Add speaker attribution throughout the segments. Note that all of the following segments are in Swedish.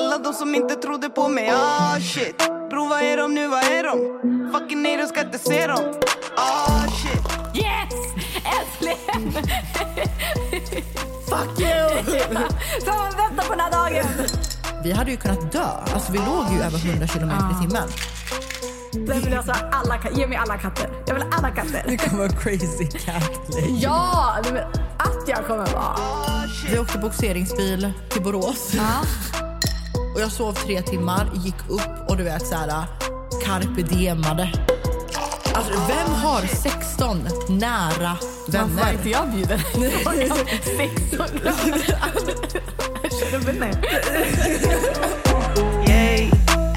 Speaker 1: Alla de som inte trodde på mig, ah shit Bro vad är de nu, vad är de? Fucking nej, de ska inte se dem Ah shit
Speaker 2: Yes! Äntligen!
Speaker 3: Fuck you!
Speaker 2: Så man väntar på den här dagen.
Speaker 3: Vi hade ju kunnat dö. Alltså vi låg ju över 100 kilometer i timmen.
Speaker 2: Nej, men alltså, alla, ge mig alla katter. Jag vill alla katter.
Speaker 3: Du kan vara crazy cat lady.
Speaker 2: Ja! men Att jag kommer vara.
Speaker 3: Vi åkte boxeringsbil till Borås. Och jag sov tre timmar, gick upp och du vet så här carpe diemade. Alltså vem har 16 nära
Speaker 2: Varför är
Speaker 3: vänner?
Speaker 2: inte jag bjuden? 16 grader. Jag känner mig.
Speaker 1: Yay,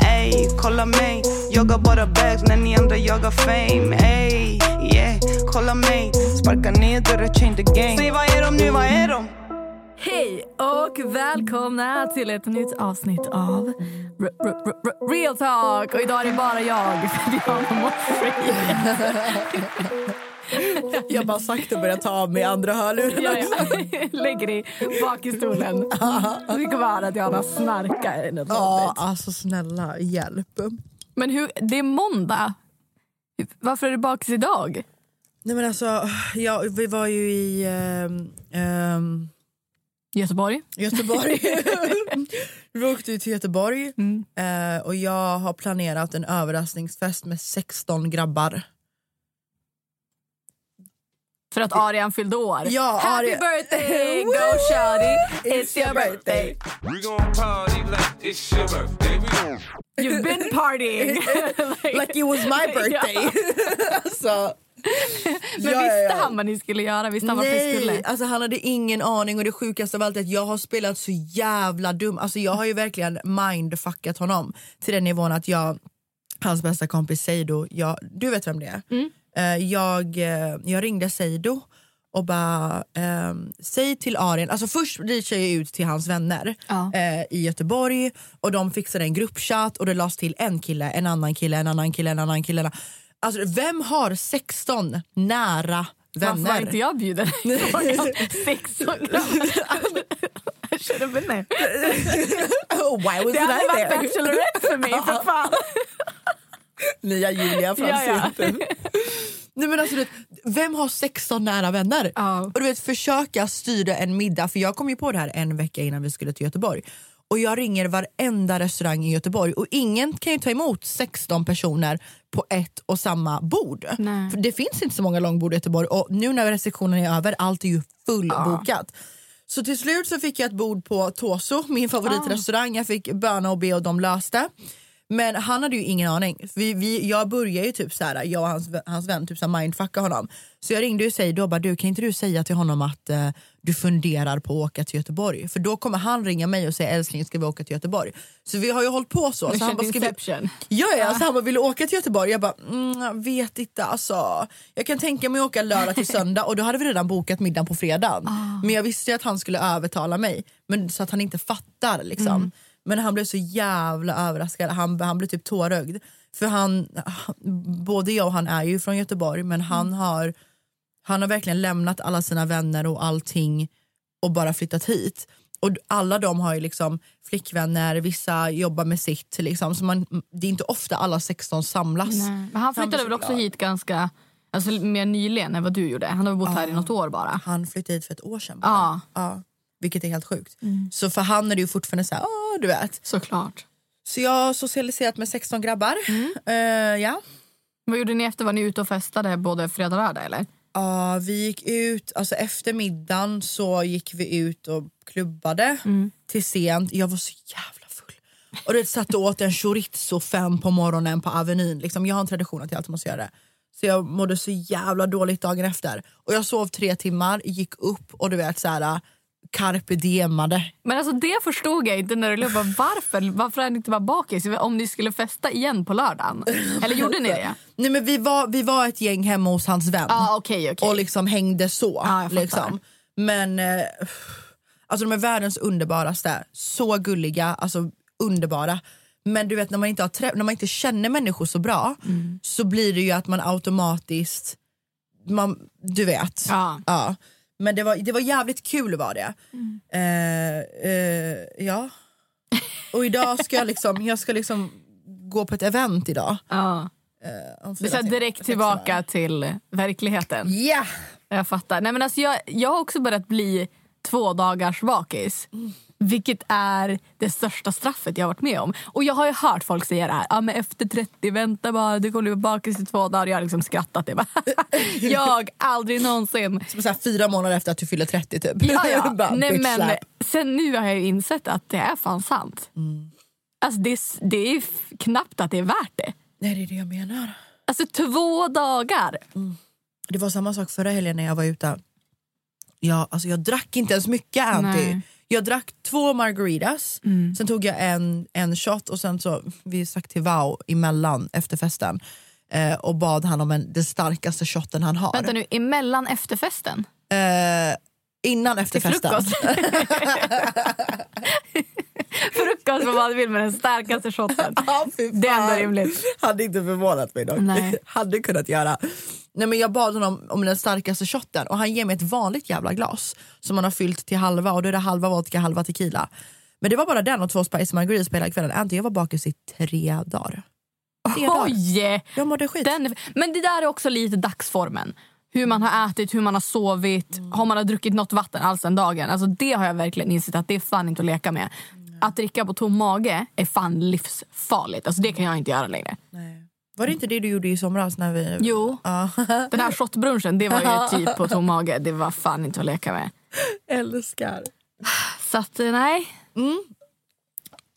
Speaker 1: ey, kolla mig Jagar bara bags när ni andra jagar fame Ey, yeah, kolla mig Sparka ner dörrar, change the game Säg vad är de nu, vad är de?
Speaker 2: Och välkomna till ett nytt avsnitt av R- R- R- Real Talk. Och idag är det bara jag, för Diana mår
Speaker 3: Jag bara sakta börjat ta av mig andra hörluren
Speaker 2: Ja, ja. Lägger dig bak i stolen. Vi kommer höra att Diana snarkar. något
Speaker 3: Ja, alltså snälla hjälp.
Speaker 2: Men hur, det är måndag. Varför är du bakis idag?
Speaker 3: Nej men alltså, ja, vi var ju i ehm, ehm,
Speaker 2: Göteborg.
Speaker 3: Göteborg. vi åkte ju till Göteborg
Speaker 2: Mm.
Speaker 3: eh, och jag har planerat en överraskningsfest med 16 grabbar.
Speaker 2: För att Arian fyllde år.
Speaker 3: Ja,
Speaker 2: Happy
Speaker 3: Arian-
Speaker 2: birthday, go shorty, it's your birthday.
Speaker 4: We gon' party like it's your birthday. We gon'
Speaker 2: You've been partying.
Speaker 3: Like it was my birthday. alltså,
Speaker 2: Men visste han vad ni skulle göra? Visste han ni skulle?
Speaker 3: Nej, alltså han hade ingen aning och det sjukaste av allt är att jag har spelat så jävla dum. Alltså jag har ju verkligen mindfuckat honom till den nivån att jag, hans bästa kompis Seido, jag, du vet vem det är?
Speaker 2: Mm.
Speaker 3: Eh, jag, eh, jag ringde Seido och bara, ehm, säg till Arjen, alltså först reachade jag ut till hans vänner
Speaker 2: Ja.
Speaker 3: eh, i Göteborg och de fixade en gruppchatt och det lades till en kille, en annan kille, en annan kille, en annan kille. Alltså vem har 16 nära vänner?
Speaker 2: Varför var inte jag bjuden? 16 grader. Jag känner mig nej.
Speaker 3: Oh, why was
Speaker 2: Det hade varit
Speaker 3: there?
Speaker 2: Bachelorette för mig för fan.
Speaker 3: Nya Julia från
Speaker 2: Ja, ja.
Speaker 3: Nej, men alltså, vet, vem har 16 nära vänner?
Speaker 2: Ja.
Speaker 3: Och du vet, försöka styra en middag, för jag kom ju på det här en vecka innan vi skulle till Göteborg. Och jag ringer varenda restaurang i Göteborg och ingen kan ju ta emot 16 personer på ett och samma bord.
Speaker 2: Nej.
Speaker 3: För det finns inte så många långbord i Göteborg och nu när restriktionerna är över, allt är ju fullbokat. Så till slut så fick jag ett bord på Toso, min favoritrestaurang. Jag fick böna och be och de löste. Men han hade ju ingen aning. Vi, vi, jag började ju typ så här, jag och hans, hans vän typ så mindfucka honom. Så jag ringde ju Seido och bara, du kan inte du säga till honom att eh, du funderar på att åka till Göteborg? För då kommer han ringa mig och säga älskling ska vi åka till Göteborg? Så vi har ju hållit på så.
Speaker 2: Du
Speaker 3: så han bara, ska vi... Ja, ja, så han bara, vill du åka till Göteborg? Jag bara, mm, jag vet inte alltså. Jag kan tänka mig att åka lördag till söndag och då hade vi redan bokat middagen på fredagen. Men jag visste ju att han skulle övertala mig, men så att han inte fattar liksom. Men han blev så jävla överraskad, han, han blev typ tårögd. För han, både jag och han är ju från Göteborg men han har han har verkligen lämnat alla sina vänner och allting och bara flyttat hit. Och alla de har ju liksom flickvänner, vissa jobbar med sitt. Liksom, så man, det är inte ofta alla 16 samlas.
Speaker 2: Nej. Men han flyttade väl också
Speaker 3: glad.
Speaker 2: hit ganska alltså, mer nyligen än vad du gjorde? Han har bott här i något år bara.
Speaker 3: Han flyttade hit för ett år sedan. bara.
Speaker 2: Ja,
Speaker 3: Ja, vilket är helt sjukt. Så för han är det ju fortfarande så här, "Åh, du vet.
Speaker 2: såklart.
Speaker 3: Så jag har socialiserat med 16 grabbar. Eh, ja.
Speaker 2: Vad gjorde ni efter? Var ni ute och festade både fredag och lördag? Eller?
Speaker 3: Ja, vi gick ut, alltså efter middagen så gick vi ut och klubbade till sent. Jag var så jävla full. Och du satt och åt en chorizo fem på morgonen på Avenyn. Liksom, jag har en tradition att jag alltid måste göra det. Så jag mådde så jävla dåligt dagen efter. Och jag sov tre timmar, gick upp och du vet så här carpe diemade.
Speaker 2: Men alltså det förstod jag inte när du låg. Varför? Varför är ni inte bara bakis? Om ni skulle festa igen på lördagen? Eller gjorde ni det?
Speaker 3: Nej, men vi, var, vi var ett gäng hemma hos hans vän
Speaker 2: Ja, okej, okej.
Speaker 3: och liksom hängde så.
Speaker 2: Fattar.
Speaker 3: liksom. Men eh, alltså, de är världens underbaraste. Så gulliga, alltså underbara. Men du vet när man inte, har när man inte känner människor så bra
Speaker 2: Mm.
Speaker 3: så blir det ju att man automatiskt, man, du vet.
Speaker 2: Ja.
Speaker 3: Ja. Men det var, det var jävligt kul var det.
Speaker 2: Mm.
Speaker 3: Eh, eh, ja. Och idag ska jag liksom, jag ska liksom gå på ett event idag.
Speaker 2: Ja.
Speaker 3: eh,
Speaker 2: Du
Speaker 3: tim-
Speaker 2: direkt tillbaka till verkligheten.
Speaker 3: Ja!
Speaker 2: Jag fattar. Nej, men alltså jag, jag har också börjat bli två dagars bakis. Vilket är det största straffet jag har varit med om. Och jag har ju hört folk säga det här. Ja, men efter 30, vänta bara. Du kommer bli bakis i två dagar. Jag har liksom skrattat. Det bara, jag, aldrig någonsin.
Speaker 3: Som så här, fyra månader efter att du fyller 30 typ.
Speaker 2: Ja, ja.
Speaker 3: Bara,
Speaker 2: Nej, men
Speaker 3: slap.
Speaker 2: sen nu har jag ju insett att det är fan sant. Alltså det, är, det är knappt att det är värt det.
Speaker 3: Nej det är det jag menar.
Speaker 2: Alltså två dagar.
Speaker 3: Det var samma sak förra helgen när jag var ute. Jag, alltså, jag drack inte ens mycket Anty.
Speaker 2: Nej.
Speaker 3: Jag drack två margaritas, sen tog jag en, en shot och sen så vi stack till Wow emellan efter festen. Eh, och bad han om en, den starkaste shotten han har.
Speaker 2: Vänta nu, emellan efterfesten?
Speaker 3: Eh, innan
Speaker 2: Till
Speaker 3: efterfesten.
Speaker 2: frukost? frukost vad man vill med den starkaste shotten.
Speaker 3: Ja,
Speaker 2: Det är ändå rimligt.
Speaker 3: Hade inte förvånat mig dock.
Speaker 2: Nej.
Speaker 3: Hade kunnat göra. Nej, men jag bad honom om den starkaste shotten och han ger mig ett vanligt jävla glas som han har fyllt till halva och då är det halva vodka, halva tequila. Men det var bara den och två spice margaritas på hela kvällen. Anty, jag var bakis i tre dagar. Tre dagar.
Speaker 2: Oj!
Speaker 3: Jag mådde skit.
Speaker 2: Den, men det där är också lite dagsformen. Hur man har ätit, hur man har sovit, om man har druckit något vatten alls den dagen. Alltså det har jag verkligen insett att det är fan inte att leka med. Att dricka på tom mage är fan livsfarligt. Alltså det kan jag inte göra längre.
Speaker 3: Nej. Var det inte det du gjorde i somras? när vi...
Speaker 2: Jo,
Speaker 3: Ja.
Speaker 2: den här shotbrunchen det var ju typ på tom mage. Det var fan inte att leka med.
Speaker 3: Älskar.
Speaker 2: Så att eh, nej,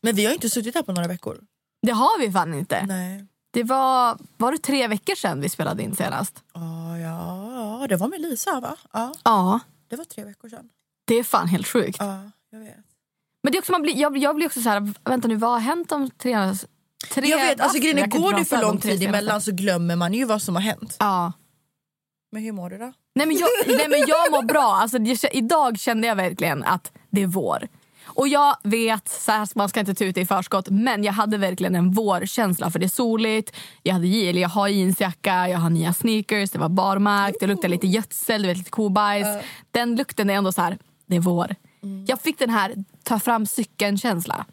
Speaker 3: Men vi har inte suttit här på några veckor.
Speaker 2: det har vi fan inte.
Speaker 3: Nej.
Speaker 2: Det var, var det tre veckor sedan vi spelade in senast?
Speaker 3: Ja, ja, det var med Lisa va? Ja,
Speaker 2: Ja,
Speaker 3: det var tre veckor sedan.
Speaker 2: det är fan helt sjukt.
Speaker 3: Ja, jag vet.
Speaker 2: Men det är också, man blir, jag, jag blir också så här, vänta nu vad har hänt de tre, tre
Speaker 3: Jag vet, alltså grejen går det för
Speaker 2: om
Speaker 3: lång tid emellan så glömmer man ju vad som har hänt.
Speaker 2: Ja.
Speaker 3: Men hur mår du då?
Speaker 2: Nej, men jag, nej men jag mår bra. Alltså, jag, idag kände jag verkligen att det är vår. Och jag vet, så här, man ska inte ta ut det i förskott, men jag hade verkligen en vårkänsla för det är soligt. Jag, hade, eller jag har jeansjacka, jag har nya sneakers, det var barmark, det luktade lite gödsel, du vet, lite kobajs. Den lukten är ändå så här, det är vår. Jag fick den här ta fram cykeln-känsla.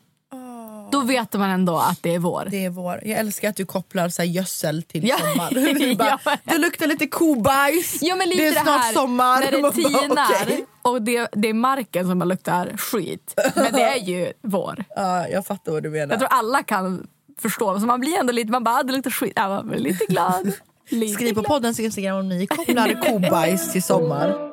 Speaker 2: Då vet man ändå att det är vår.
Speaker 3: Det är vår. Jag älskar att du kopplar så här, gödsel till
Speaker 2: Ja.
Speaker 3: sommar. Du bara,
Speaker 2: Ja.
Speaker 3: Det luktar lite kobajs,
Speaker 2: Ja, men lite
Speaker 3: det är snart
Speaker 2: här,
Speaker 3: sommar.
Speaker 2: När det
Speaker 3: bara,
Speaker 2: tinar
Speaker 3: okej.
Speaker 2: och det, det är marken som luktar skit. Men det är ju vår.
Speaker 3: Ja, jag fattar vad du menar.
Speaker 2: Jag tror alla kan förstå. Så man blir ändå lite, man bara, ah, det luktar skit. Ja, man blir lite glad. Lite
Speaker 3: Skriv på
Speaker 2: glad.
Speaker 3: poddens Instagram om ni kopplar kobajs till sommar.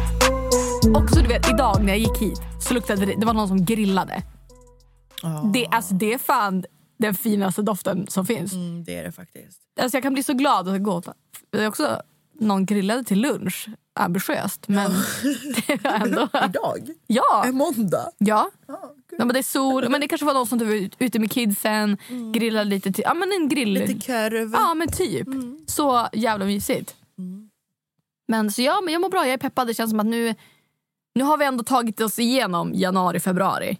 Speaker 2: Också du vet, idag när jag gick hit så luktade det, det var någon som grillade. Det, alltså, det är fan den finaste doften som finns.
Speaker 3: Mm, det är det faktiskt.
Speaker 2: Alltså, jag kan bli så glad och gå. Det är också någon grillade till lunch. Ambitiöst, men det var ändå...
Speaker 3: Idag?
Speaker 2: Ja!
Speaker 3: En måndag?
Speaker 2: Ja. ja men det är sol, men det kanske var någon som var ut- ute med kidsen, grillade lite. Till, ja men en grill.
Speaker 3: Lite korv?
Speaker 2: Ja men typ. Så jävla mysigt. Men så ja, men jag mår bra, jag är peppad. Det känns som att nu, nu har vi ändå tagit oss igenom januari, februari.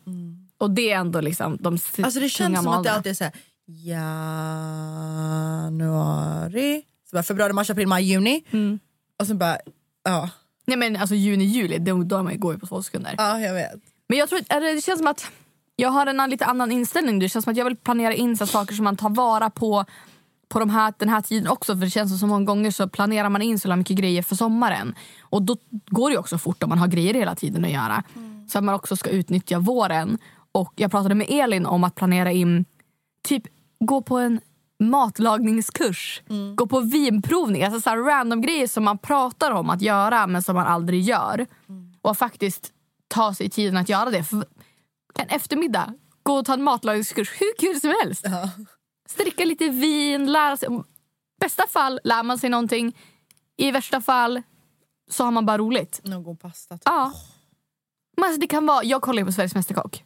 Speaker 2: Och det är ändå liksom de
Speaker 3: Alltså det känns som att det alltid är så här, januari, så bara februari, mars, april, maj, juni. Och sen bara, ja.
Speaker 2: Nej men alltså juni, juli, då, då man går ju på två sekunder.
Speaker 3: Ja, jag vet.
Speaker 2: Men jag tror det känns som att jag har en lite annan inställning. Det känns som att jag vill planera in så saker som man tar vara på på de här, den här tiden också. För det känns som många gånger så planerar man in så mycket grejer för sommaren. Och då går det också fort om man har grejer hela tiden att göra. Så att man också ska utnyttja våren. Och jag pratade med Elin om att planera in, typ gå på en matlagningskurs. Gå på vinprovning. Alltså så här random grejer som man pratar om att göra men som man aldrig gör. Och faktiskt ta sig tiden att göra det. För en eftermiddag, gå och ta en matlagningskurs. Hur kul som helst. Dricka lite vin, lära sig. Bästa fall lär man sig någonting. I värsta fall så har man bara roligt.
Speaker 3: Någon pasta. typ.
Speaker 2: Ja. Men alltså det kan vara, jag kollar ju på Sveriges Mästerkock.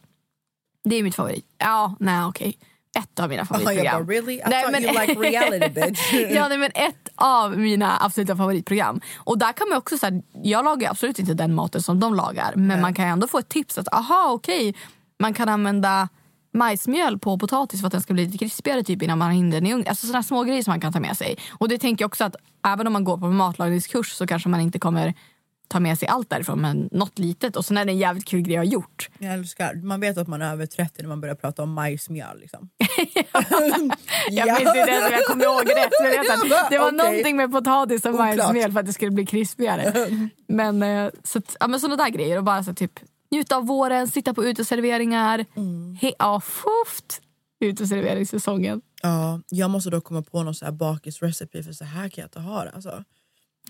Speaker 2: Det är mitt favorit. Ja, nej okej. Ett av mina favoritprogram.
Speaker 3: bara, really? I thought you like reality, bitch.
Speaker 2: ja, nej, men ett av mina absoluta favoritprogram. Och där kan man också så här, jag lagar absolut inte den maten som de lagar. Men man kan ändå få ett tips att aha okej, man kan använda majsmjöl på potatis för att den ska bli lite krispigare typ innan man hinner den i ugnen. Alltså sådana små grejer som man kan ta med sig. Och det tänker jag också att även om man går på matlagningskurs så kanske man inte kommer ta med sig allt därifrån men något litet och sen är det en jävligt kul grej jag har gjort.
Speaker 3: Jag älskar, man vet att man är över 30 när man börjar prata om majsmjöl. Liksom.
Speaker 2: Jag minns inte ens om jag kommer ihåg rätt. Men jag vet att det var
Speaker 3: Okej.
Speaker 2: någonting med potatis och
Speaker 3: Oklart.
Speaker 2: majsmjöl för att det skulle bli krispigare. men, eh, så, att- ja, men sådana där grejer och bara så typ njuta av våren, sitta på uteserveringar. He, ja, fuft! Uteserveringssäsongen.
Speaker 3: Ja, jag måste då komma på någon så här bakisrecipe för så här kan jag inte ha det. Alltså.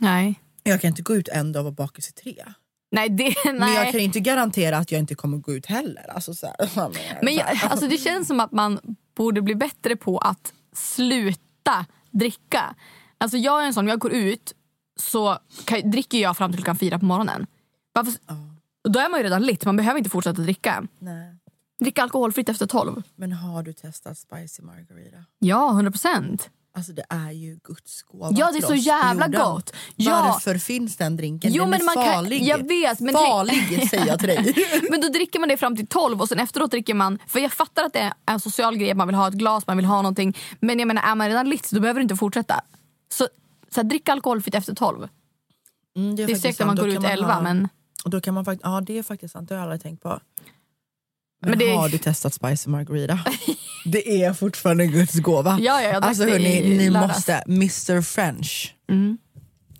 Speaker 2: Nej.
Speaker 3: Jag kan inte gå ut en dag och vara bakis i tre.
Speaker 2: Nej, det, nej.
Speaker 3: Men jag kan inte garantera att jag inte kommer gå ut heller. Alltså, så här,
Speaker 2: Men jag, alltså det känns som att man borde bli bättre på att sluta dricka. Alltså jag är en sån, jag går ut så kan, dricker jag fram till klockan fyra på morgonen. Varför, och Då är man ju redan lit, man behöver inte fortsätta dricka.
Speaker 3: Nej.
Speaker 2: Dricka alkoholfritt efter tolv.
Speaker 3: Men har du testat spicy margarita?
Speaker 2: Ja, 100 procent.
Speaker 3: Alltså det är ju Guds gåva
Speaker 2: Ja, det är så jävla gott. Ja.
Speaker 3: Varför finns den drinken?
Speaker 2: Jo,
Speaker 3: den
Speaker 2: men
Speaker 3: är
Speaker 2: man kan-
Speaker 3: farlig.
Speaker 2: jag vet, men
Speaker 3: farlig säger jag till dig.
Speaker 2: Men då dricker man det fram till 12 och sen efteråt dricker man... För jag fattar att det är en social grej, man vill ha ett glas, man vill ha någonting. Men jag menar, är man redan lit då behöver du inte fortsätta. Så, så här, drick alkoholfritt efter 12.
Speaker 3: Mm,
Speaker 2: Det är
Speaker 3: faktiskt
Speaker 2: säkert
Speaker 3: sant.
Speaker 2: man går
Speaker 3: kan
Speaker 2: ut 11
Speaker 3: ha-
Speaker 2: men...
Speaker 3: Och då kan man faktiskt, ja det är faktiskt sant, det har jag aldrig tänkt på. Men,
Speaker 2: Men det-
Speaker 3: har du testat spicy margarita? det är fortfarande Guds gåva.
Speaker 2: Ja, ja, jag
Speaker 3: alltså hörni, ni
Speaker 2: lördags.
Speaker 3: måste, Mr French.
Speaker 2: Mm.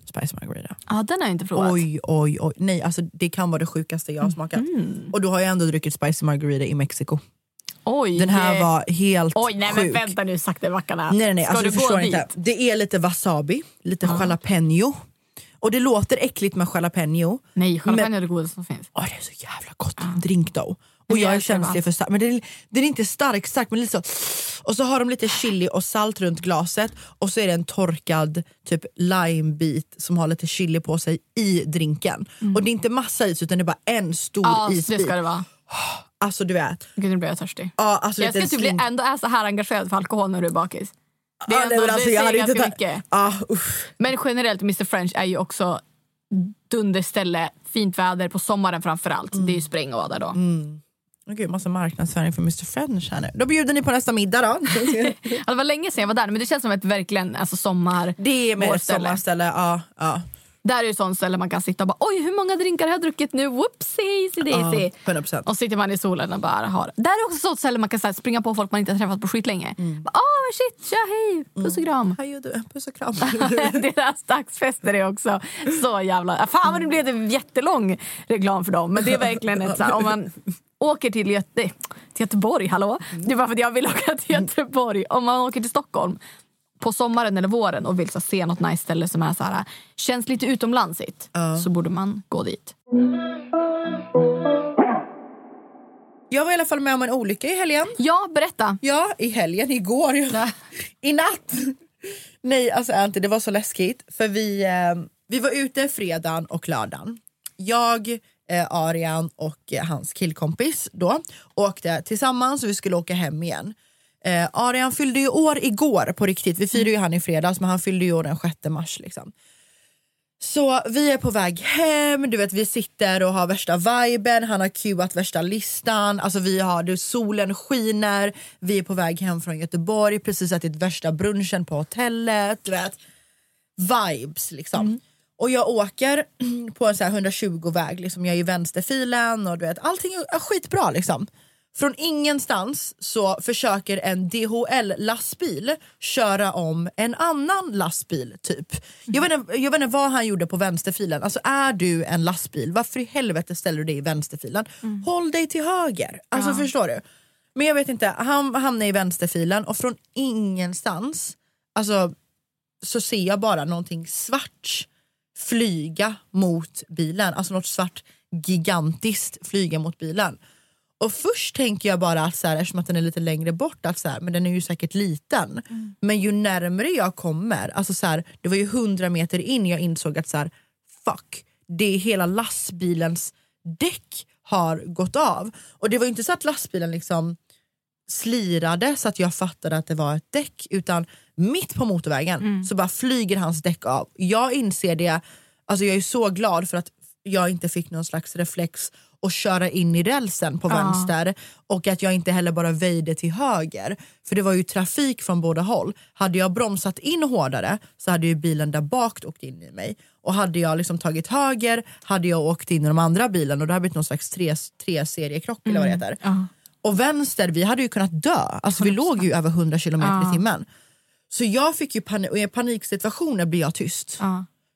Speaker 3: Spicy margarita.
Speaker 2: Ja, den har jag inte provat.
Speaker 3: Oj, oj, oj. Nej, alltså det kan vara det sjukaste jag har smakat.
Speaker 2: Mm.
Speaker 3: Och du har ju ändå druckit spicy margarita i Mexiko.
Speaker 2: Oj.
Speaker 3: Den här var helt
Speaker 2: Oj, nej men
Speaker 3: sjuk.
Speaker 2: vänta nu sakta i backarna.
Speaker 3: Nej, nej, nej. Alltså,
Speaker 2: du
Speaker 3: du förstår
Speaker 2: dit?
Speaker 3: inte. Det är lite wasabi, lite jalapeno. Och det låter äckligt med jalapeno.
Speaker 2: Nej, jalapeno
Speaker 3: Men-
Speaker 2: är det godaste som finns.
Speaker 3: Åh, det är så jävla gott. En drink då. Och
Speaker 2: jag
Speaker 3: är känslig för stark. Men den är, den är inte stark stark men lite så. Och så har de lite chili och salt runt glaset och så är det en torkad typ limebit som har lite chili på sig i drinken. Och det är inte massa is utan det är bara en stor
Speaker 2: Mm. Ja,
Speaker 3: isbit.
Speaker 2: det ska det vara.
Speaker 3: Alltså du vet.
Speaker 2: Gud, nu blir jag törstig.
Speaker 3: Ja, alltså,
Speaker 2: Jag ska typ bli ändå är så här engagerad för alkohol när du är bakis. Det är
Speaker 3: Ja,
Speaker 2: ändå,
Speaker 3: alltså, jag hade inte ta-
Speaker 2: mycket.
Speaker 3: Ah.
Speaker 2: Men generellt, Mr French är ju också dunderställe, fint väder på sommaren framförallt. Det är ju spräng att vara där då.
Speaker 3: Åh, Gud, massa marknadsföring för Mr French här nu. Då bjuder ni på nästa middag då.
Speaker 2: Det var länge sedan jag var där men det känns som ett verkligen alltså, sommar
Speaker 3: Det är med ett sommarställe. Ja, ja.
Speaker 2: Där är ju sånt ställe man kan sitta och bara oj hur många drinkar har jag druckit nu? Whoopsie daisy.
Speaker 3: Ja, 100%.
Speaker 2: Och sitter man i solen och bara har. Där är också sånt ställe man kan här, springa på folk man inte har träffat på skitlänge. Mm. Bara, Åh shit, tja hej, puss och kram.
Speaker 3: Hej du, puss och kram.
Speaker 2: Deras dagsfester är också så jävla... Fan vad det blev en jättelång reklam för dem. Men det är verkligen ett så här, om man åker till, Göte, till Göteborg, hallå? Det är bara för att jag vill åka till Göteborg. Om man åker till Stockholm på sommaren eller våren och vill så se något nice ställe som är så här, känns lite utomlandsigt så borde man gå dit.
Speaker 3: Jag var i alla fall med om en olycka i helgen.
Speaker 2: Ja, berätta.
Speaker 3: Ja, i helgen, igår. I natt. Nej, alltså inte, det var så läskigt. För vi, eh, vi var ute fredagen och lördagen. Jag, eh, Arian och eh, hans killkompis då åkte tillsammans och vi skulle åka hem igen. Eh, Arian fyllde ju år igår på riktigt. Vi firade ju han i fredags men han fyllde ju år den 6 mars. Liksom. Så vi är på väg hem, du vet vi sitter och har värsta viben, han har cuat värsta listan, alltså vi har, det, solen skiner, vi är på väg hem från Göteborg, precis ätit värsta brunchen på hotellet, du vet. Vibes liksom. Och jag åker på en så här 120-väg, liksom. jag är i vänsterfilen och du vet, allting är skitbra liksom. Från ingenstans så försöker en DHL-lastbil köra om en annan lastbil. typ. Jag, vet inte, jag vet inte vad han gjorde på vänsterfilen. Alltså Är du en lastbil, varför i helvete ställer du dig i vänsterfilen? Håll dig till höger. Alltså
Speaker 2: Ja.
Speaker 3: Förstår du? Men jag vet inte, han hamnar i vänsterfilen och från ingenstans alltså, så ser jag bara någonting svart flyga mot bilen. Alltså något svart gigantiskt flyga mot bilen. Och först tänker jag bara att så här, eftersom att den är lite längre bort, att så här, men den är ju säkert liten. Men ju närmare jag kommer, alltså så här, det var ju hundra meter in jag insåg att så här, fuck, det är hela lastbilens däck har gått av. Och det var ju inte så att lastbilen liksom slirade så att jag fattade att det var ett däck utan mitt på motorvägen så bara flyger hans däck av. Jag inser det, alltså jag är så glad för att jag inte fick någon slags reflex och köra in i rälsen på
Speaker 2: Ja.
Speaker 3: vänster och att jag inte heller bara väjde till höger. För det var ju trafik från båda håll. Hade jag bromsat in hårdare så hade ju bilen där bak åkt in i mig. Och hade jag liksom tagit höger hade jag åkt in i de andra bilen och det hade blivit någon slags tre, tre seriekrock eller vad det heter. Och vänster, vi hade ju kunnat dö. Alltså vi låg ju över 100 km
Speaker 2: Ja.
Speaker 3: i timmen. Så jag fick ju panik, och i paniksituationer blir jag tyst.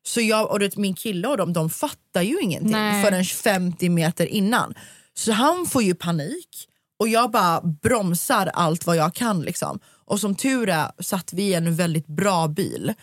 Speaker 3: Så jag och det, min kille och de, de fattar ju ingenting
Speaker 2: Nej.
Speaker 3: förrän 50 meter innan. Så han får ju panik och jag bara bromsar allt vad jag kan. Liksom. Och som tur är satt vi i en väldigt bra bil.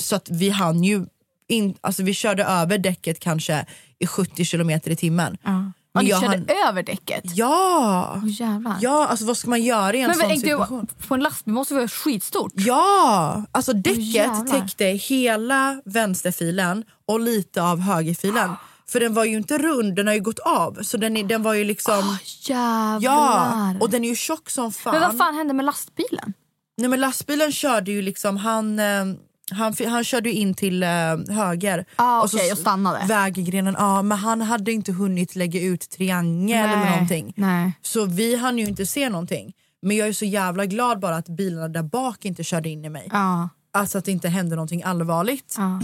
Speaker 3: Så att vi hann ju, in, alltså vi körde över däcket kanske i 70 kilometer i timmen.
Speaker 2: Ja,
Speaker 3: Men
Speaker 2: ni körde
Speaker 3: hann-
Speaker 2: över däcket?
Speaker 3: Ja!
Speaker 2: Åh, jävlar.
Speaker 3: Ja, alltså vad ska man göra i en
Speaker 2: men,
Speaker 3: sån
Speaker 2: men,
Speaker 3: situation?
Speaker 2: På en lastbil måste det vara skitstort.
Speaker 3: Ja! Alltså däcket
Speaker 2: jävlar.
Speaker 3: täckte hela vänsterfilen och lite av högerfilen. För den var ju inte rund, den har ju gått av. Så den, den var ju liksom...
Speaker 2: Jävlar.
Speaker 3: ja, och den är ju tjock som fan.
Speaker 2: Men vad fan hände med lastbilen?
Speaker 3: Nej men lastbilen körde ju liksom, han, eh, han, han körde in till eh, höger.
Speaker 2: Ah,
Speaker 3: så
Speaker 2: okej,
Speaker 3: s-
Speaker 2: och stannade.
Speaker 3: Väggrenen, ja men han hade inte hunnit lägga ut triangel eller
Speaker 2: Nej,
Speaker 3: någonting.
Speaker 2: nej.
Speaker 3: Så vi hann ju inte se någonting. Men jag är så jävla glad bara att bilarna där bak inte körde in i mig.
Speaker 2: Ja.
Speaker 3: Alltså att det inte hände någonting allvarligt.
Speaker 2: Ja.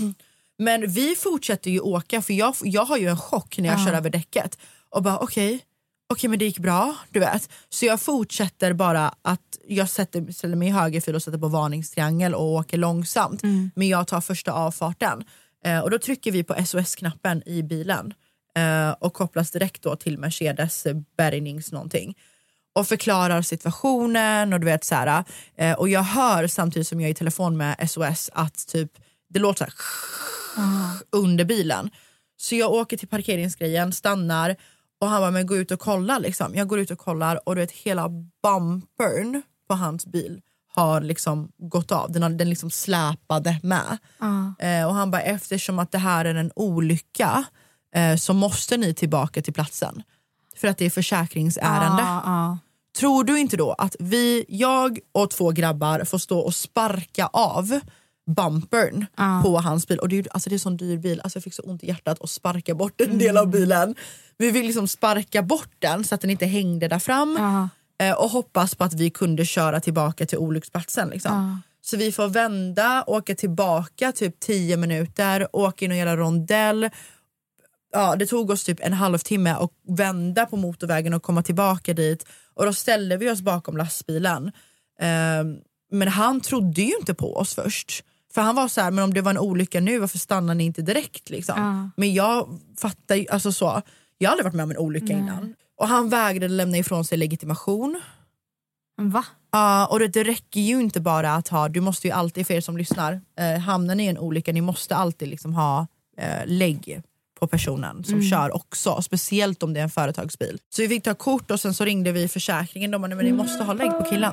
Speaker 3: Men vi fortsätter ju åka för jag, jag har ju en chock när jag
Speaker 2: Ja.
Speaker 3: kör över däcket. Och bara okej, okej men det gick bra, du vet. Så jag fortsätter bara att jag sätter, ställer mig i högerfil och sätter på varningstriangel och åker långsamt. Men jag tar första avfarten. Eh, och då trycker vi på SOS-knappen i bilen eh, och kopplas direkt då till Mercedes bärgnings någonting och förklarar situationen och du vet så här, eh, och jag hör samtidigt som jag är i telefon med SOS att typ det låter så här under bilen. Så jag åker till parkeringsgrejen, stannar och han bara men gå ut och kolla liksom. Jag går ut och kollar och du vet hela bumpern på hans bil har liksom gått av. Den, har, den liksom släpade med. Eh, och han bara eftersom att det här är en olycka eh, så måste ni tillbaka till platsen. För att det är försäkringsärende.
Speaker 2: Ja.
Speaker 3: Tror du inte då att vi, jag och två grabbar får stå och sparka av bumpern på hans bil. Och det är, alltså det är en sån dyr bil, alltså jag fick så ont i hjärtat och sparka bort en del av bilen. Vi fick liksom sparka bort den så att den inte hängde där fram. Eh, och hoppas på att vi kunde köra tillbaka till olycksplatsen. Liksom. Så vi får vända, åka tillbaka typ 10 minuter, åka in och göra rondell. Ja, det tog oss typ en halvtimme att vända på motorvägen och komma tillbaka dit. Och då ställde vi oss bakom lastbilen. Ehm, men han trodde ju inte på oss först. För han var så här, men om det var en olycka nu, varför stannar ni inte direkt? Liksom?
Speaker 2: Ja.
Speaker 3: Men jag fattar ju, alltså så, jag har aldrig varit med om en olycka
Speaker 2: Nej.
Speaker 3: innan. Och han vägrade lämna ifrån sig legitimation.
Speaker 2: Va?
Speaker 3: Ja, och det, det räcker ju inte bara att ha, du måste ju alltid, för er som lyssnar, eh, hamnar ni i en olycka, ni måste alltid liksom ha eh, lägg på personen som
Speaker 2: Mm.
Speaker 3: kör också, speciellt om det är en företagsbil. Så vi fick ta kort och sen så ringde vi försäkringen, de bara, "Nej, men ni måste ha lägg på killen.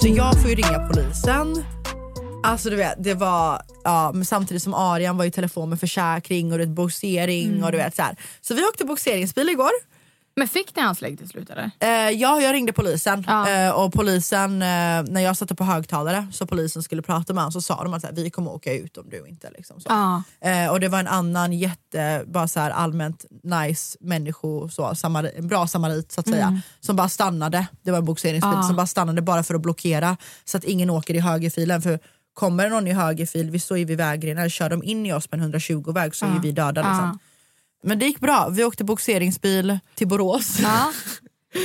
Speaker 3: Så jag får ju ringa polisen. Alltså du vet, det var, ja, men samtidigt som Arian var i telefon med försäkring och boxering och du vet så här. Så vi åkte boxeringsbil igår.
Speaker 2: Men fick ni hans lägg till slut eller?
Speaker 3: Eh, ja, jag ringde polisen
Speaker 2: Ja.
Speaker 3: eh, och polisen, eh, när jag satte på högtalare så polisen skulle prata med honom så sa de att här, vi kommer åka ut om du inte liksom så.
Speaker 2: Ja.
Speaker 3: Eh, och det var en annan jätte, bara så här allmänt nice människo, så, samari, en bra samarit så att säga, som bara stannade, det var en boxeringsbil,
Speaker 2: Ja.
Speaker 3: som bara stannade bara för att blockera så att ingen åker i högerfilen. För kommer någon i högerfil, vi står ju vid vägrenen, kör de in i oss med en 120-väg så är vi döda. Liksom. Men det gick bra, vi åkte boxeringsbil till Borås.
Speaker 2: Ja.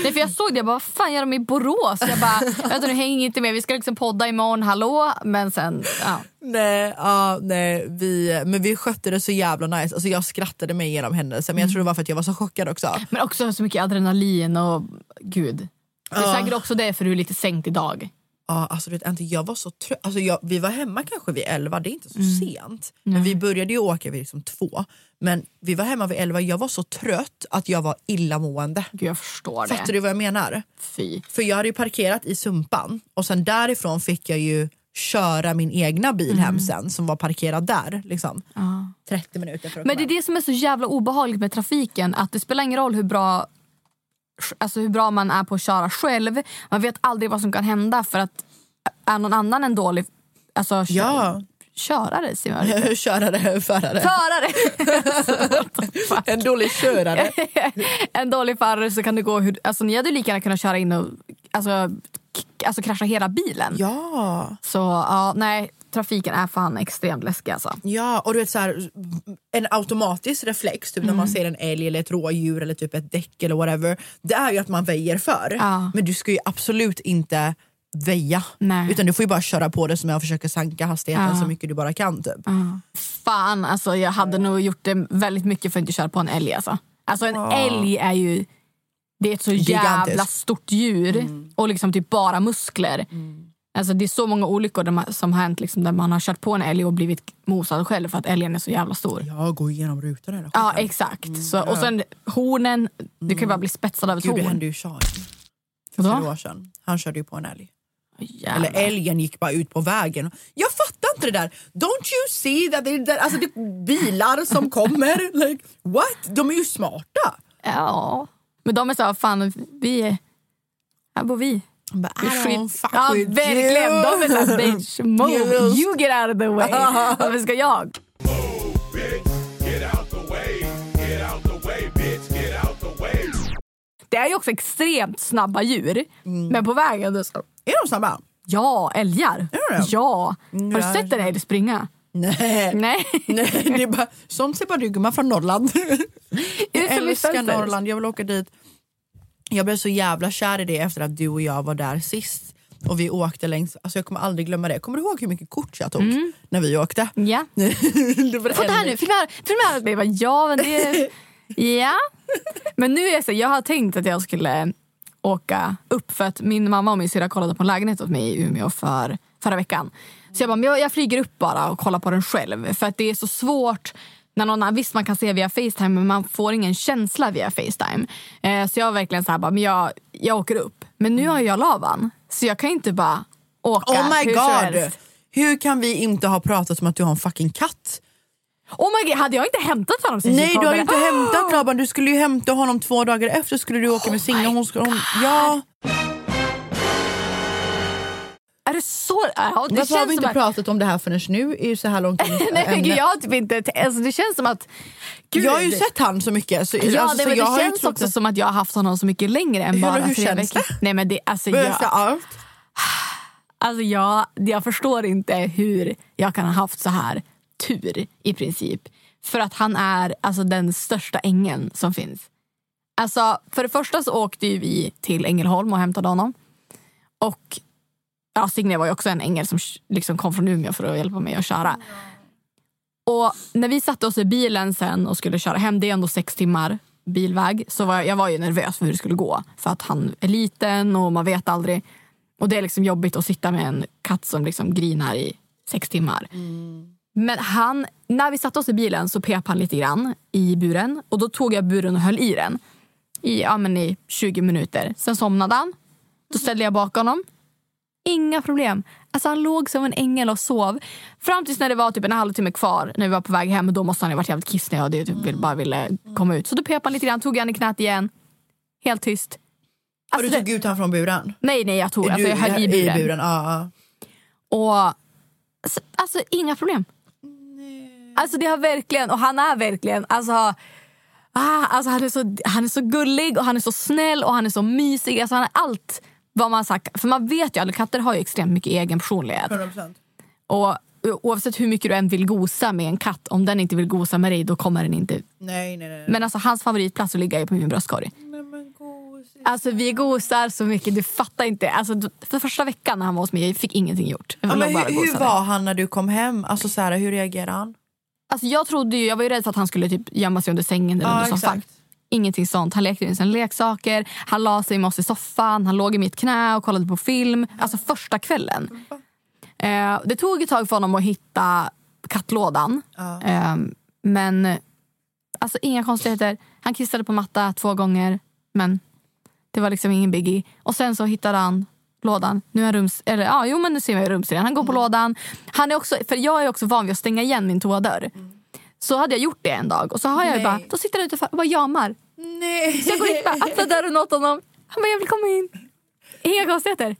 Speaker 2: Nej, för jag såg det, jag bara, vad fan gör de i Borås? Jag bara, vänta nu hänger inte med, vi ska liksom podda imorgon, hallå? Men sen, ja.
Speaker 3: Nej, ja, nej vi, men vi skötte det så jävla nice. Alltså jag skrattade mig igenom händelsen men jag tror det var för att jag var så chockad också.
Speaker 2: Men också så mycket adrenalin och gud. Det är säkert också därför du är lite sänkt idag.
Speaker 3: Ja, alltså, vet, inte, jag var så trött. Alltså, jag, vi var hemma kanske vid 11, det är inte så sent. Men vi började ju åka vid liksom två. Men vi var hemma vid 11, jag var så trött att jag var illamående.
Speaker 2: Gud, jag förstår
Speaker 3: Fattar
Speaker 2: det.
Speaker 3: du vad jag menar?
Speaker 2: Fy.
Speaker 3: För jag hade ju parkerat i Sumpan och sen därifrån fick jag ju köra min egna bil hem sen som var parkerad där. Liksom. 30 minuter för att
Speaker 2: Men det är det som är så jävla obehagligt med trafiken. Att Det spelar ingen roll hur bra, alltså hur bra man är på att köra själv. Man vet aldrig vad som kan hända för att är någon annan en dålig alltså, kö-
Speaker 3: Ja.
Speaker 2: körare?
Speaker 3: Hem. Körare, förare.
Speaker 2: Förare!
Speaker 3: En dålig körare.
Speaker 2: en dålig förare så kan det gå hur... Alltså, ni hade lika gärna kunnat köra in och alltså, alltså, krascha hela bilen.
Speaker 3: Ja.
Speaker 2: Så ja, nej, trafiken är fan extremt läskig alltså.
Speaker 3: Ja, och du vet så här, en automatisk reflex typ när
Speaker 2: Mm.
Speaker 3: man ser en älg eller ett rådjur eller typ ett däck eller whatever. Det är ju att man väjer för.
Speaker 2: Ja.
Speaker 3: Men du ska ju absolut inte väja.
Speaker 2: Nej.
Speaker 3: Utan du får ju bara köra på det som jag försöker sanka hastigheten
Speaker 2: Ja.
Speaker 3: så mycket du bara kan. Typ.
Speaker 2: Fan, alltså, jag hade nog gjort det väldigt mycket för att inte köra på en älg. Alltså, alltså en älg är ju det är ett så jävla
Speaker 3: Gigantisk.
Speaker 2: stort djur och liksom typ bara muskler. Alltså, det är så många olyckor där man, som har hänt liksom, där man har kört på en älg och blivit mosad själv för att älgen är så jävla stor.
Speaker 3: Jag går igenom rutan hela
Speaker 2: Ja, exakt. Så, och sen hornen, du kan ju bara bli spetsad av ett
Speaker 3: Gud, det
Speaker 2: horn.
Speaker 3: hände ju Sean för flera år sedan. Han körde ju på en älg.
Speaker 2: Jävlar.
Speaker 3: Eller älgen gick bara ut på vägen. Jag fattar inte det där. Don't you see that det är alltså, det är bilar som kommer? Like, what? De är ju smarta.
Speaker 2: Ja. Men de är så här, fan, vi är... Här bor vi.
Speaker 3: Han bara, I don't fuck
Speaker 2: ja,
Speaker 3: with
Speaker 2: verkligen.
Speaker 3: you.
Speaker 2: De är såhär, bitch, move. You get out of the way. Varför ska jag? Det är ju också extremt snabba djur.
Speaker 3: Mm.
Speaker 2: Men på vägen... Är, så,
Speaker 3: Är de snabba?
Speaker 2: ja, älgar.
Speaker 3: Är det?
Speaker 2: Ja. Har du sett en älg springa?
Speaker 3: Nej.
Speaker 2: Nej.
Speaker 3: Nej, det är bara, sånt ser bara du gumman från Norrland. Jag älskar? Norrland, jag vill åka dit. Jag blev så jävla kär i det efter att du och jag var där sist. Och vi åkte längs, alltså jag kommer aldrig glömma det. Kommer du ihåg hur mycket kort jag tog när vi åkte?
Speaker 2: Ja.
Speaker 3: det var
Speaker 2: Få det här nu, filma, filma mig. Jag bara, Ja, men det... Ja. Men nu är jag så, jag har tänkt att jag skulle åka upp för att min mamma och min syrra kollade på en lägenhet åt mig i Umeå för, förra veckan. Så jag bara, jag, jag flyger upp bara och kollar på den själv. För att det är så svårt när någon visst man kan se via Facetime men man får ingen känsla via Facetime. Eh, så jag verkligen så här, bara, men jag, jag åker upp. Men nu har jag Lavan. Så jag kan inte bara åka
Speaker 3: Oh my
Speaker 2: hur
Speaker 3: god! Hur kan vi inte ha pratat om att du har en fucking katt?
Speaker 2: Oh my god, hade jag inte hämtat honom vi
Speaker 3: Nej du har inte
Speaker 2: poddade?
Speaker 3: hämtat Laban, du skulle ju hämta honom två dagar efter skulle du åka med Signe. Hon hon, ja,
Speaker 2: Det så? Ja, det
Speaker 3: varför har vi inte
Speaker 2: att,
Speaker 3: pratat om det här förrän nu? Är så här långt
Speaker 2: Nej men gud, jag har typ inte... Alltså, det känns som att... Gud,
Speaker 3: Jag har ju sett han så mycket. Så,
Speaker 2: Ja,
Speaker 3: alltså,
Speaker 2: det,
Speaker 3: så
Speaker 2: det
Speaker 3: ju
Speaker 2: känns också
Speaker 3: att-
Speaker 2: som att jag har haft honom så mycket längre än
Speaker 3: Hur-
Speaker 2: bara
Speaker 3: hur
Speaker 2: tre
Speaker 3: känns
Speaker 2: veckor.
Speaker 3: det?
Speaker 2: Nej men det, alltså, jag,
Speaker 3: allt.
Speaker 2: alltså jag, jag förstår inte hur jag kan ha haft så här tur i princip. För att han är alltså den största ängeln som finns. Alltså, för det första så åkte vi till Ängelholm och hämtade honom. Och ja, Signe var ju också en ängel som liksom kom från Umeå för att hjälpa mig att köra. Och när vi satte oss i bilen sen och skulle köra hem, det är ändå sex timmar bilväg, så var jag, jag var ju nervös för hur det skulle gå. För att han är liten och man vet aldrig. Och det är liksom jobbigt att sitta med en katt som liksom grinar i sex timmar. Men han, när vi satte oss i bilen så pep han lite grann i buren. Och då tog jag buren och höll i den i, ja, men i 20 minuter. Sen somnade han. Då ställde jag bakom honom. Inga problem. Alltså han låg som en ängel och sov. Fram tills när det var typ en halvtimme kvar när vi var på väg hem. Då måste han ha varit jävligt kissnödig och det typ bara ville komma ut. Så då pep han lite grann, tog han i knät igen. Helt tyst.
Speaker 3: och du
Speaker 2: Alltså,
Speaker 3: tog ut honom från buren?
Speaker 2: Nej, nej jag tog. Alltså,
Speaker 3: Du-
Speaker 2: jag höll i buren.
Speaker 3: I buren ja.
Speaker 2: Och alltså, alltså inga problem. Alltså det har verkligen, och han är verkligen, alltså, ah, alltså han, är så, han är så gullig och han är så snäll och han är så mysig. Alltså han är allt vad man sagt. För man vet ju att katter har ju extremt mycket egen personlighet.
Speaker 3: 100%.
Speaker 2: Och oavsett hur mycket du än vill gosa med en katt, om den inte vill gosa med dig då kommer den inte.
Speaker 3: Nej, nej, nej.
Speaker 2: Men alltså hans favoritplats att ligga är på min bröstkorg. Alltså vi gosar så mycket, du fattar inte. Alltså, för första veckan när han var hos mig, jag fick ingenting gjort.
Speaker 3: Ja, men hur, hur var han när du kom hem? Alltså, så här, hur reagerade han?
Speaker 2: Alltså jag trodde ju, jag var ju rädd för att han skulle typ gömma sig under sängen eller
Speaker 3: Ja,
Speaker 2: under soffan.
Speaker 3: exakt.
Speaker 2: Ingenting sånt. Han lekte med sina leksaker, han la sig med oss i soffan, han låg i mitt knä och kollade på film. Alltså första kvällen. Eh, det tog ett tag för honom att hitta kattlådan. Eh, men alltså inga konstigheter. Han kissade på matta två gånger. Men det var liksom ingen biggie. Och sen så hittade han lådan. Nu är rums... Eller ja, jo men nu ser jag rumsren. Han går på lådan. Han är också, för jag är också van vid att stänga igen min toadörr. Så hade jag gjort det en dag och så har jag bara, då sitter han utanför och bara jamar.
Speaker 3: Nej.
Speaker 2: Så jag går dit och bara öppnar dörren åt honom. Han bara, jag vill komma in. Inga konstigheter.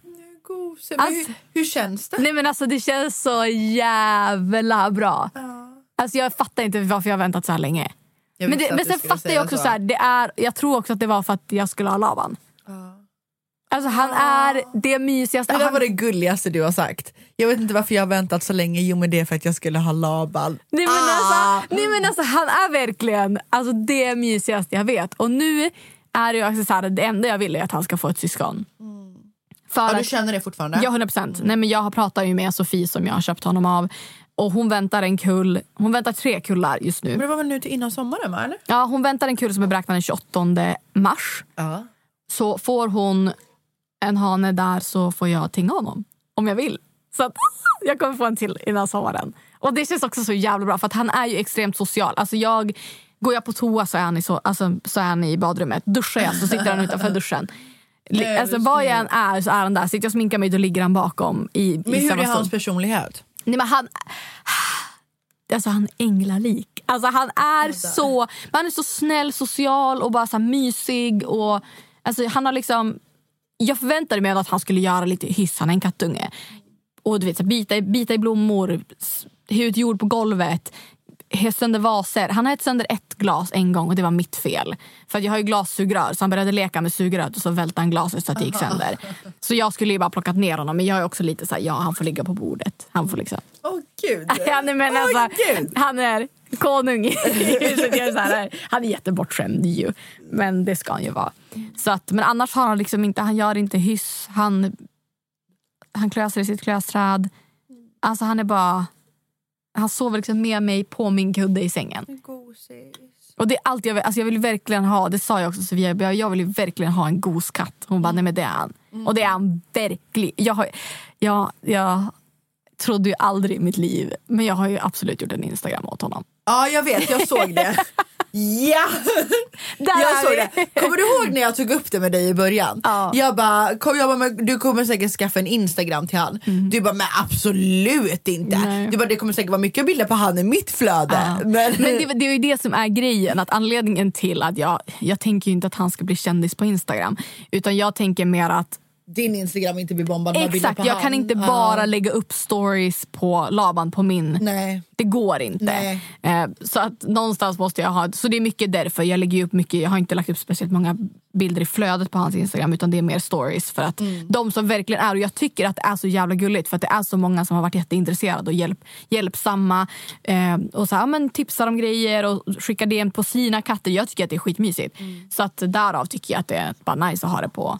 Speaker 3: Gose. Men
Speaker 2: Alltså-
Speaker 3: hur, hur känns det?
Speaker 2: Nej men alltså det känns så jävla bra. Alltså jag fattar inte varför jag har väntat så här länge. Men, det, men sen fattar jag också så. här, det är, jag tror också att det var för att jag skulle ha Laban. Alltså han är det mysigaste.
Speaker 3: Det där
Speaker 2: Han,
Speaker 3: var det gulligaste du har sagt. Jag vet inte varför jag har väntat så länge. Jo men det är för att jag skulle ha Laban.
Speaker 2: nej, men
Speaker 3: Ah.
Speaker 2: alltså, nej men alltså han är verkligen alltså, det mysigaste jag vet. Och nu är ju också så här, det enda jag vill är att han ska få ett syskon. För
Speaker 3: Ja, du känner det fortfarande?
Speaker 2: Ja, 100 procent. Nej, men Jag pratar ju med Sofie som jag har köpt honom av. Och Hon väntar en kull, hon väntar tre kullar just
Speaker 3: Men
Speaker 2: nu.
Speaker 3: det var väl nu till innan sommaren va? Eller?
Speaker 2: Ja, hon väntar en kull som är beräknad den 28 mars.
Speaker 3: Ja.
Speaker 2: Så får hon en hane där så får jag tinga honom. Om jag vill. Så att, jag kommer få en till innan sommaren. Och Det känns också så jävla bra för att han är ju extremt social. Alltså jag, går jag på toa så är han i, så, alltså, så är han i badrummet. Duschar jag så sitter han utanför duschen. Alltså, var jag än är så är han där. Sitter jag och sminkar mig då ligger han bakom. I,
Speaker 3: Men
Speaker 2: i
Speaker 3: hur är hans personlighet?
Speaker 2: Nej, men han... Alltså han är änglalik. Alltså han är så han är så snäll, social och bara så mysig. Och, alltså han har liksom, jag förväntade mig att han skulle göra lite hyss. Han är en kattunge. Och du vet, så bita, bita i blommor, ut jord på golvet, ha sönder vaser. Han har ett sönder ett glas en gång och det var mitt fel. För jag har ju glassugrör så han började leka med sugröret och så välte han glaset så att det gick sönder. Så jag skulle ju bara plockat ner honom men jag är också lite så här, ja han får ligga på bordet. Han får liksom
Speaker 3: Åh gud.
Speaker 2: Ja, nej, men
Speaker 3: Åh,
Speaker 2: alltså,
Speaker 3: gud.
Speaker 2: han är konung i huset. Jag är så här, han är jättebortskämd ju. Men det ska han ju vara. Så att, men annars har han liksom inte, han gör inte hyss. Han, han klöser i sitt klösträd. Alltså han är bara... Han sover liksom med mig på min kudde i sängen. Och det är allt jag vill. Alltså jag vill verkligen ha, det sa jag också Sofia, jag vill ju verkligen ha en goskatt. Hon bara, nej men det är han. Och det är han verkligen. Jag, har, jag, jag trodde ju aldrig i mitt liv, men jag har ju absolut gjort en Instagram åt honom.
Speaker 3: Ja jag vet, jag såg det. ja!
Speaker 2: Där
Speaker 3: Jag såg det. Kommer du ihåg när jag tog upp det med dig i början?
Speaker 2: Ja.
Speaker 3: Jag bara, kom, jag bara du kommer säkert skaffa en Instagram till han. Du bara, men absolut inte.
Speaker 2: Mm. Nej.
Speaker 3: Du bara, det kommer säkert vara mycket bilder på han i mitt flöde.
Speaker 2: Ja.
Speaker 3: Men,
Speaker 2: Men det, det är ju det som är grejen. Att anledningen till att jag, jag tänker ju inte att han ska bli kändis på Instagram. Utan jag tänker mer att
Speaker 3: din Instagram inte blir bombad med bilder
Speaker 2: Exakt,
Speaker 3: på
Speaker 2: jag
Speaker 3: han.
Speaker 2: kan inte bara lägga upp stories på Laban på min.
Speaker 3: Nej.
Speaker 2: Det går inte.
Speaker 3: Nej.
Speaker 2: Eh, så att någonstans måste jag ha, så det är mycket därför. Jag lägger upp mycket, jag har inte lagt upp speciellt många bilder i flödet på hans Instagram utan det är mer stories. För att
Speaker 3: Mm.
Speaker 2: de som verkligen är, och jag tycker att det är så jävla gulligt för att det är så många som har varit jätteintresserade och hjälp, hjälpsamma. Eh, och så här, men tipsar om grejer och skickar DM på sina katter. Jag tycker att det är skitmysigt.
Speaker 3: Mm.
Speaker 2: Så att därav tycker jag att det är bara nice att ha det på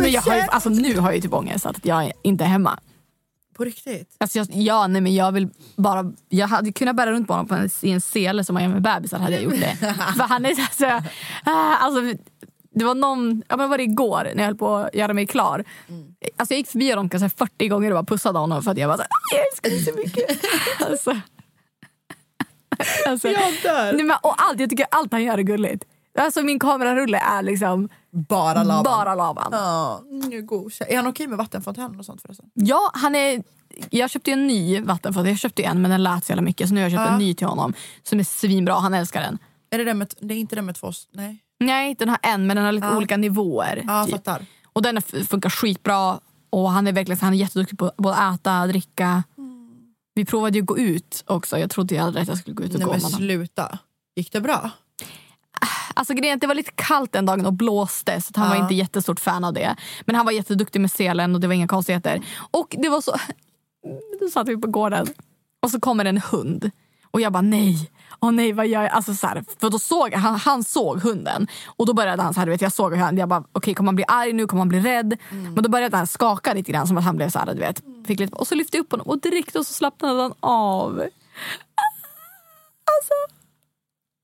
Speaker 2: Men jag har ju, alltså, nu har jag ju typ ångest att jag inte är hemma.
Speaker 3: På riktigt?
Speaker 2: Alltså jag, ja, nej, men jag vill bara... Jag hade kunnat bära runt på honom på en, i en sele som man gör med bebisar hade jag gjort det. För han är så, så ah, alltså, Det var någon, ja men var det igår när jag höll på att göra mig klar. Alltså jag gick förbi honom kanske 40 gånger och bara pussade honom för att jag bara så, här, jag älskar dig så mycket. alltså, alltså,
Speaker 3: Jag dör.
Speaker 2: nej, men, och allt, jag tycker allt han gör är gulligt. Alltså min kamerarulle är liksom
Speaker 3: Bara Laban.
Speaker 2: bara Laban.
Speaker 3: Ja, mm, är han okej med vattenfontänen och sånt förresten?
Speaker 2: Ja, han är... Jag köpte en ny vattenfat. Jag köpte en men den lät så jävla mycket. Så nu har jag köpt
Speaker 3: Ja.
Speaker 2: en ny till honom. Som är svinbra. Han älskar den.
Speaker 3: Är det, den med, det är inte den med två... Nej.
Speaker 2: Nej, den har en men den har lite
Speaker 3: Ja.
Speaker 2: olika nivåer.
Speaker 3: Ja,
Speaker 2: typ. Och den funkar skitbra. Och han är verkligen han är jätteduktig på både äta, dricka. Vi provade ju att gå ut också. Jag trodde ju aldrig att jag skulle gå ut och
Speaker 3: Nej
Speaker 2: gå
Speaker 3: men
Speaker 2: med honom.
Speaker 3: sluta. Gick det bra?
Speaker 2: Alltså grejen det var lite kallt den dagen och blåste så han
Speaker 3: Ja.
Speaker 2: var inte jättestort fan av det. Men han var jätteduktig med selen och det var inga konstigheter. Och det var så... Då satt vi på gården och så kommer en hund. Och jag bara nej, åh nej vad gör jag? Alltså, så här, för då såg han, han såg hunden och då började han så här, du vet, jag såg hur han, jag bara okej kommer han bli arg nu, kommer han bli rädd? Men då började han skaka lite grann som att han blev så här, du vet. Fick lite, och så lyfte jag upp honom och direkt och så slappnade han av. Alltså,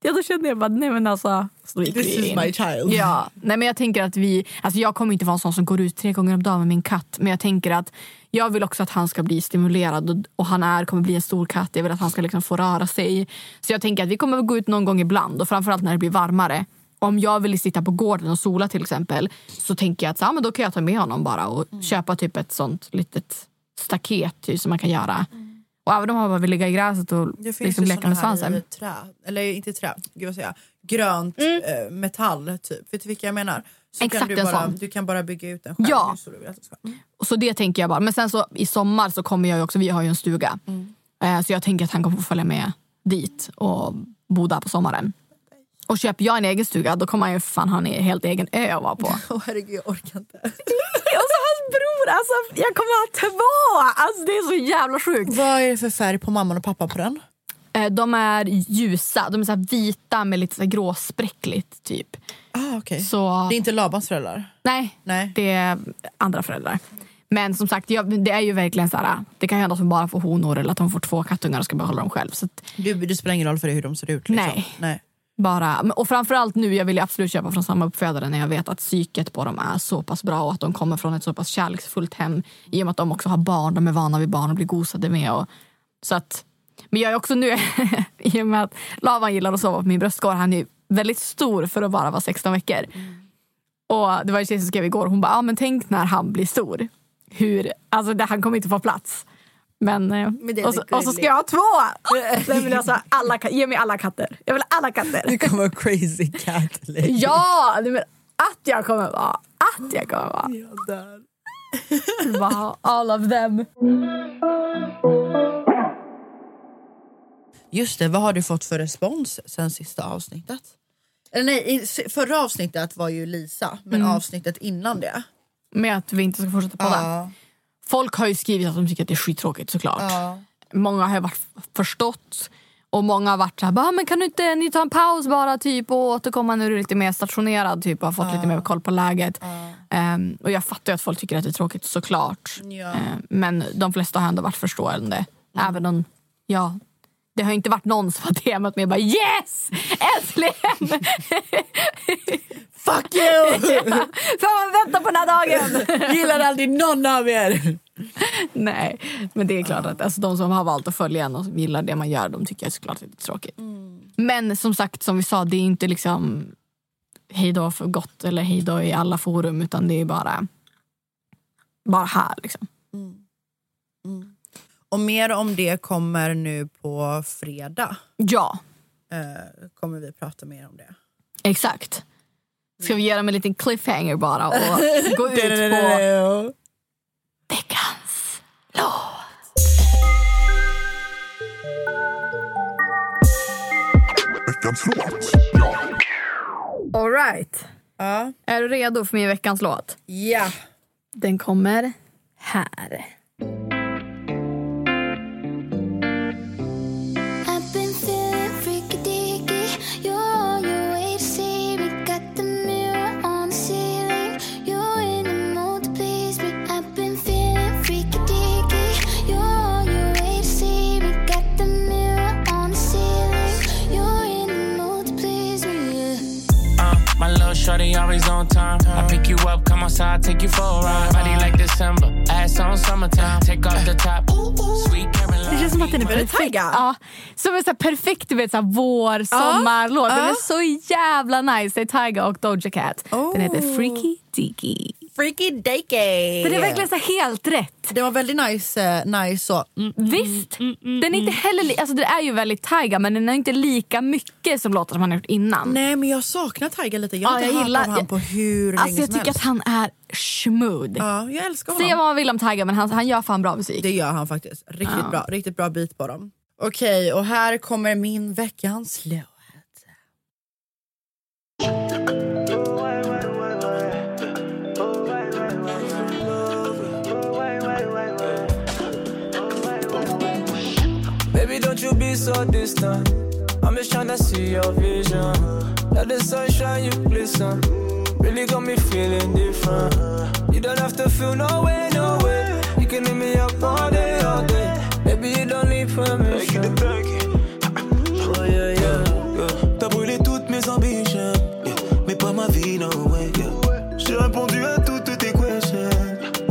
Speaker 2: ja, då kände jag bara nej men alltså.
Speaker 3: This is my child.
Speaker 2: Ja, nej men jag tänker att vi, alltså jag kommer inte vara en sån som går ut tre gånger om dagen med min katt. Men jag tänker att jag vill också att han ska bli stimulerad och, och han är, kommer bli en stor katt. Jag vill att han ska liksom få röra sig. Så jag tänker att vi kommer att gå ut någon gång ibland och framförallt när det blir varmare. Om jag vill sitta på gården och sola till exempel så tänker jag att så, ja, men då kan jag ta med honom bara och köpa typ ett sånt litet staket typ, som man kan göra. Och även om han bara vill ligga i gräset och
Speaker 3: Det
Speaker 2: liksom leka med svansen.
Speaker 3: trä, eller inte trä, gud vad säger jag, grönt
Speaker 2: Mm.
Speaker 3: eh, metall typ. Vet du vilka jag menar? Så
Speaker 2: Exakt
Speaker 3: kan du, bara, du kan bara bygga ut den själv.
Speaker 2: Ja.
Speaker 3: ska. Mm.
Speaker 2: Och Så det tänker jag bara. Men sen så i sommar så kommer jag ju också, vi har ju en stuga. Eh, Så jag tänker att han kommer få följa med dit och bo där på sommaren. Och köper jag en egen stuga då kommer han ju fan ha en helt egen ö att vara på.
Speaker 3: Åh herregud jag orkar inte.
Speaker 2: bror, alltså jag kommer ha två! Alltså det är så jävla sjukt.
Speaker 3: Vad är det för färg på mamman och pappan på den?
Speaker 2: Eh, De är ljusa, de är så vita med lite så gråspräckligt typ.
Speaker 3: Ah, okay.
Speaker 2: Så...
Speaker 3: Det är inte Labans föräldrar?
Speaker 2: Nej,
Speaker 3: Nej.
Speaker 2: det är andra föräldrar. Men som sagt, jag, det är ju verkligen så här, det kan hända att hon bara får honor eller att hon får två kattungar och ska behålla dem själv. Så att,
Speaker 3: Du, det spelar ingen roll för dig hur de ser ut? Liksom.
Speaker 2: Nej.
Speaker 3: Nej
Speaker 2: bara, och framförallt nu, jag vill absolut köpa från samma uppfödare när jag vet att psyket på dem är så pass bra och att de kommer från ett så pass kärleksfullt hem i och med att de också har barn, de är vana vid barn och blir gosade med. Och, så att, men jag är också nu, i och med att Lavan gillar att sova på min bröstkorg, han är ju väldigt stor för att bara vara 16 veckor. Och det var en tjej som skrev igår, hon bara, ah, men tänk när han blir stor. Hur, alltså det, han kommer inte få plats. Men, eh,
Speaker 3: Men
Speaker 2: och, så, och så ska jag ha två! Nej, men alltså, alla, ge mig alla katter. Jag vill ha alla katter.
Speaker 3: Du kommer vara crazy cat lady.
Speaker 2: Ja! men Att jag kommer vara. Att jag kommer vara.
Speaker 3: Jag dör.
Speaker 2: Bara ha all of them.
Speaker 3: Just det, vad har du fått för respons sen sista avsnittet? Eller nej, förra avsnittet var ju Lisa, men
Speaker 2: Mm.
Speaker 3: avsnittet innan det.
Speaker 2: Med att vi inte ska fortsätta podda.
Speaker 3: Ja.
Speaker 2: Folk har ju skrivit att de tycker att det är skittråkigt såklart. Många har varit förstått. Och många har varit så här, "Bara, men kan du inte ni ta en paus bara typ och återkomma när du är lite mer stationerad typ och har fått lite mer koll på läget. Ehm, och jag fattar ju att folk tycker att det är tråkigt såklart.
Speaker 3: Ja.
Speaker 2: Ehm, men de flesta har ändå varit förstående.
Speaker 3: Mm.
Speaker 2: Även om, ja, det har inte varit någon som har temat med bara yes! Äntligen!
Speaker 3: Fuck you!
Speaker 2: Fan vad väntar på den här dagen!
Speaker 3: Gillar aldrig någon av er.
Speaker 2: Nej, men det är klart att alltså, de som har valt att följa en och gillar det man gör, de tycker jag såklart att det är tråkigt. Men som sagt, som vi sa, det är inte liksom hej då för gott eller hej då i alla forum, utan det är bara, bara här. Liksom.
Speaker 3: Och mer om det kommer nu på fredag.
Speaker 2: Ja,
Speaker 3: Eh, kommer vi prata mer om det.
Speaker 2: exakt. Ska vi dem en liten cliffhanger bara och gå ut på veckans låt?
Speaker 4: Veckans låt.
Speaker 2: All right.
Speaker 3: Ja.
Speaker 2: Är du redo för min veckans låt?
Speaker 3: Ja.
Speaker 2: Den kommer här.
Speaker 5: Always on time. I pick you up, come outside, take you for a ride. Body like December, ass on summertime. Take off the top, sweet Caroline.
Speaker 2: Det känns som att den är
Speaker 3: Väldigt taggad.
Speaker 2: Ja, som en så här perfekt du vet, så här, vår, sommarlåt. Den är så jävla nice. Det är Tyga och Doja Cat. Den heter. Freaky Deaky.
Speaker 3: Freaky deaky.
Speaker 2: Den är verkligen så helt rätt.
Speaker 3: Det var väldigt nice, eh, nice så. Mm.
Speaker 2: Visst? den är inte heller li- alltså, det är ju väldigt Tyga men den är inte lika mycket som låtar som han har gjort innan.
Speaker 3: Nej men jag saknar Tiger lite. Jag har
Speaker 2: Ja,
Speaker 3: inte
Speaker 2: jag
Speaker 3: hört
Speaker 2: gillar-
Speaker 3: av honom på hur
Speaker 2: Alltså
Speaker 3: länge
Speaker 2: jag
Speaker 3: som
Speaker 2: tycker
Speaker 3: helst.
Speaker 2: att han är smooth.
Speaker 3: Ja, jag älskar honom.
Speaker 2: Säga vad man vill om Tyga men han, han gör fan bra musik.
Speaker 3: Det gör han faktiskt. Riktigt
Speaker 2: Ja.
Speaker 3: bra. Riktigt bra bit på dem. Okej, och här kommer min veckans låt.
Speaker 5: So distant. I'm just tryna see your vision. Let the sunshine, you glisten. Really got me feeling different. You don't have to feel no way, no way. You can hit me up all day, all day. Baby, you don't need permission. Oh, yeah, yeah, yeah.
Speaker 6: T'as brûlé toutes mes ambitions, yeah. mais pas ma vie, no way. yeah. J'ai répondu à toutes tes questions.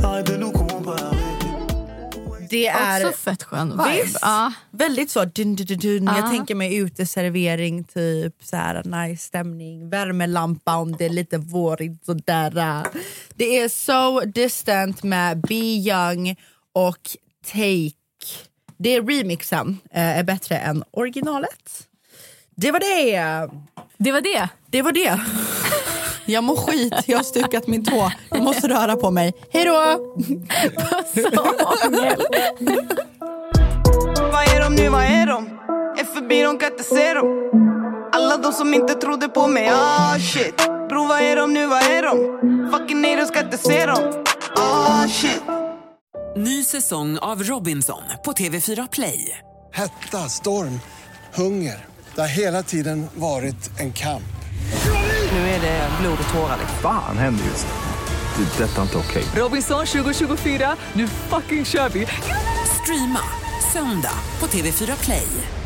Speaker 6: Arrête de nous comparer.
Speaker 3: Det är
Speaker 2: Också fett skön vibe. Ja.
Speaker 3: Väldigt så dun, dun, dun.
Speaker 2: Ja.
Speaker 3: Jag tänker mig uteservering, typ så här nice stämning, värmelampa om det är lite vårigt sådär. Det är So Distant med Be Young och Take. Det är remixen eh, är bättre än originalet. Det var det!
Speaker 2: Det var det.
Speaker 3: Det var det. Jag mår skit, jag har stukat min tå. Jag måste röra på mig. Hej då!
Speaker 1: Vad är de nu, vad är de? Är förbi, de kan inte se dem Alla de som inte trodde på mig, ah shit Bro, vad är de nu, vad är de? Fucking nej, de ska inte se dem Ah shit
Speaker 7: Ny säsong av Robinson på TV4 Play.
Speaker 8: Hetta, storm, hunger. Det har hela tiden varit en kamp.
Speaker 7: Nu är det blod och tårar.
Speaker 9: Fan händer just det. Det är detta inte okej.
Speaker 7: Robinson 2024, nu fucking kör vi! Streama söndag på TV4 Play.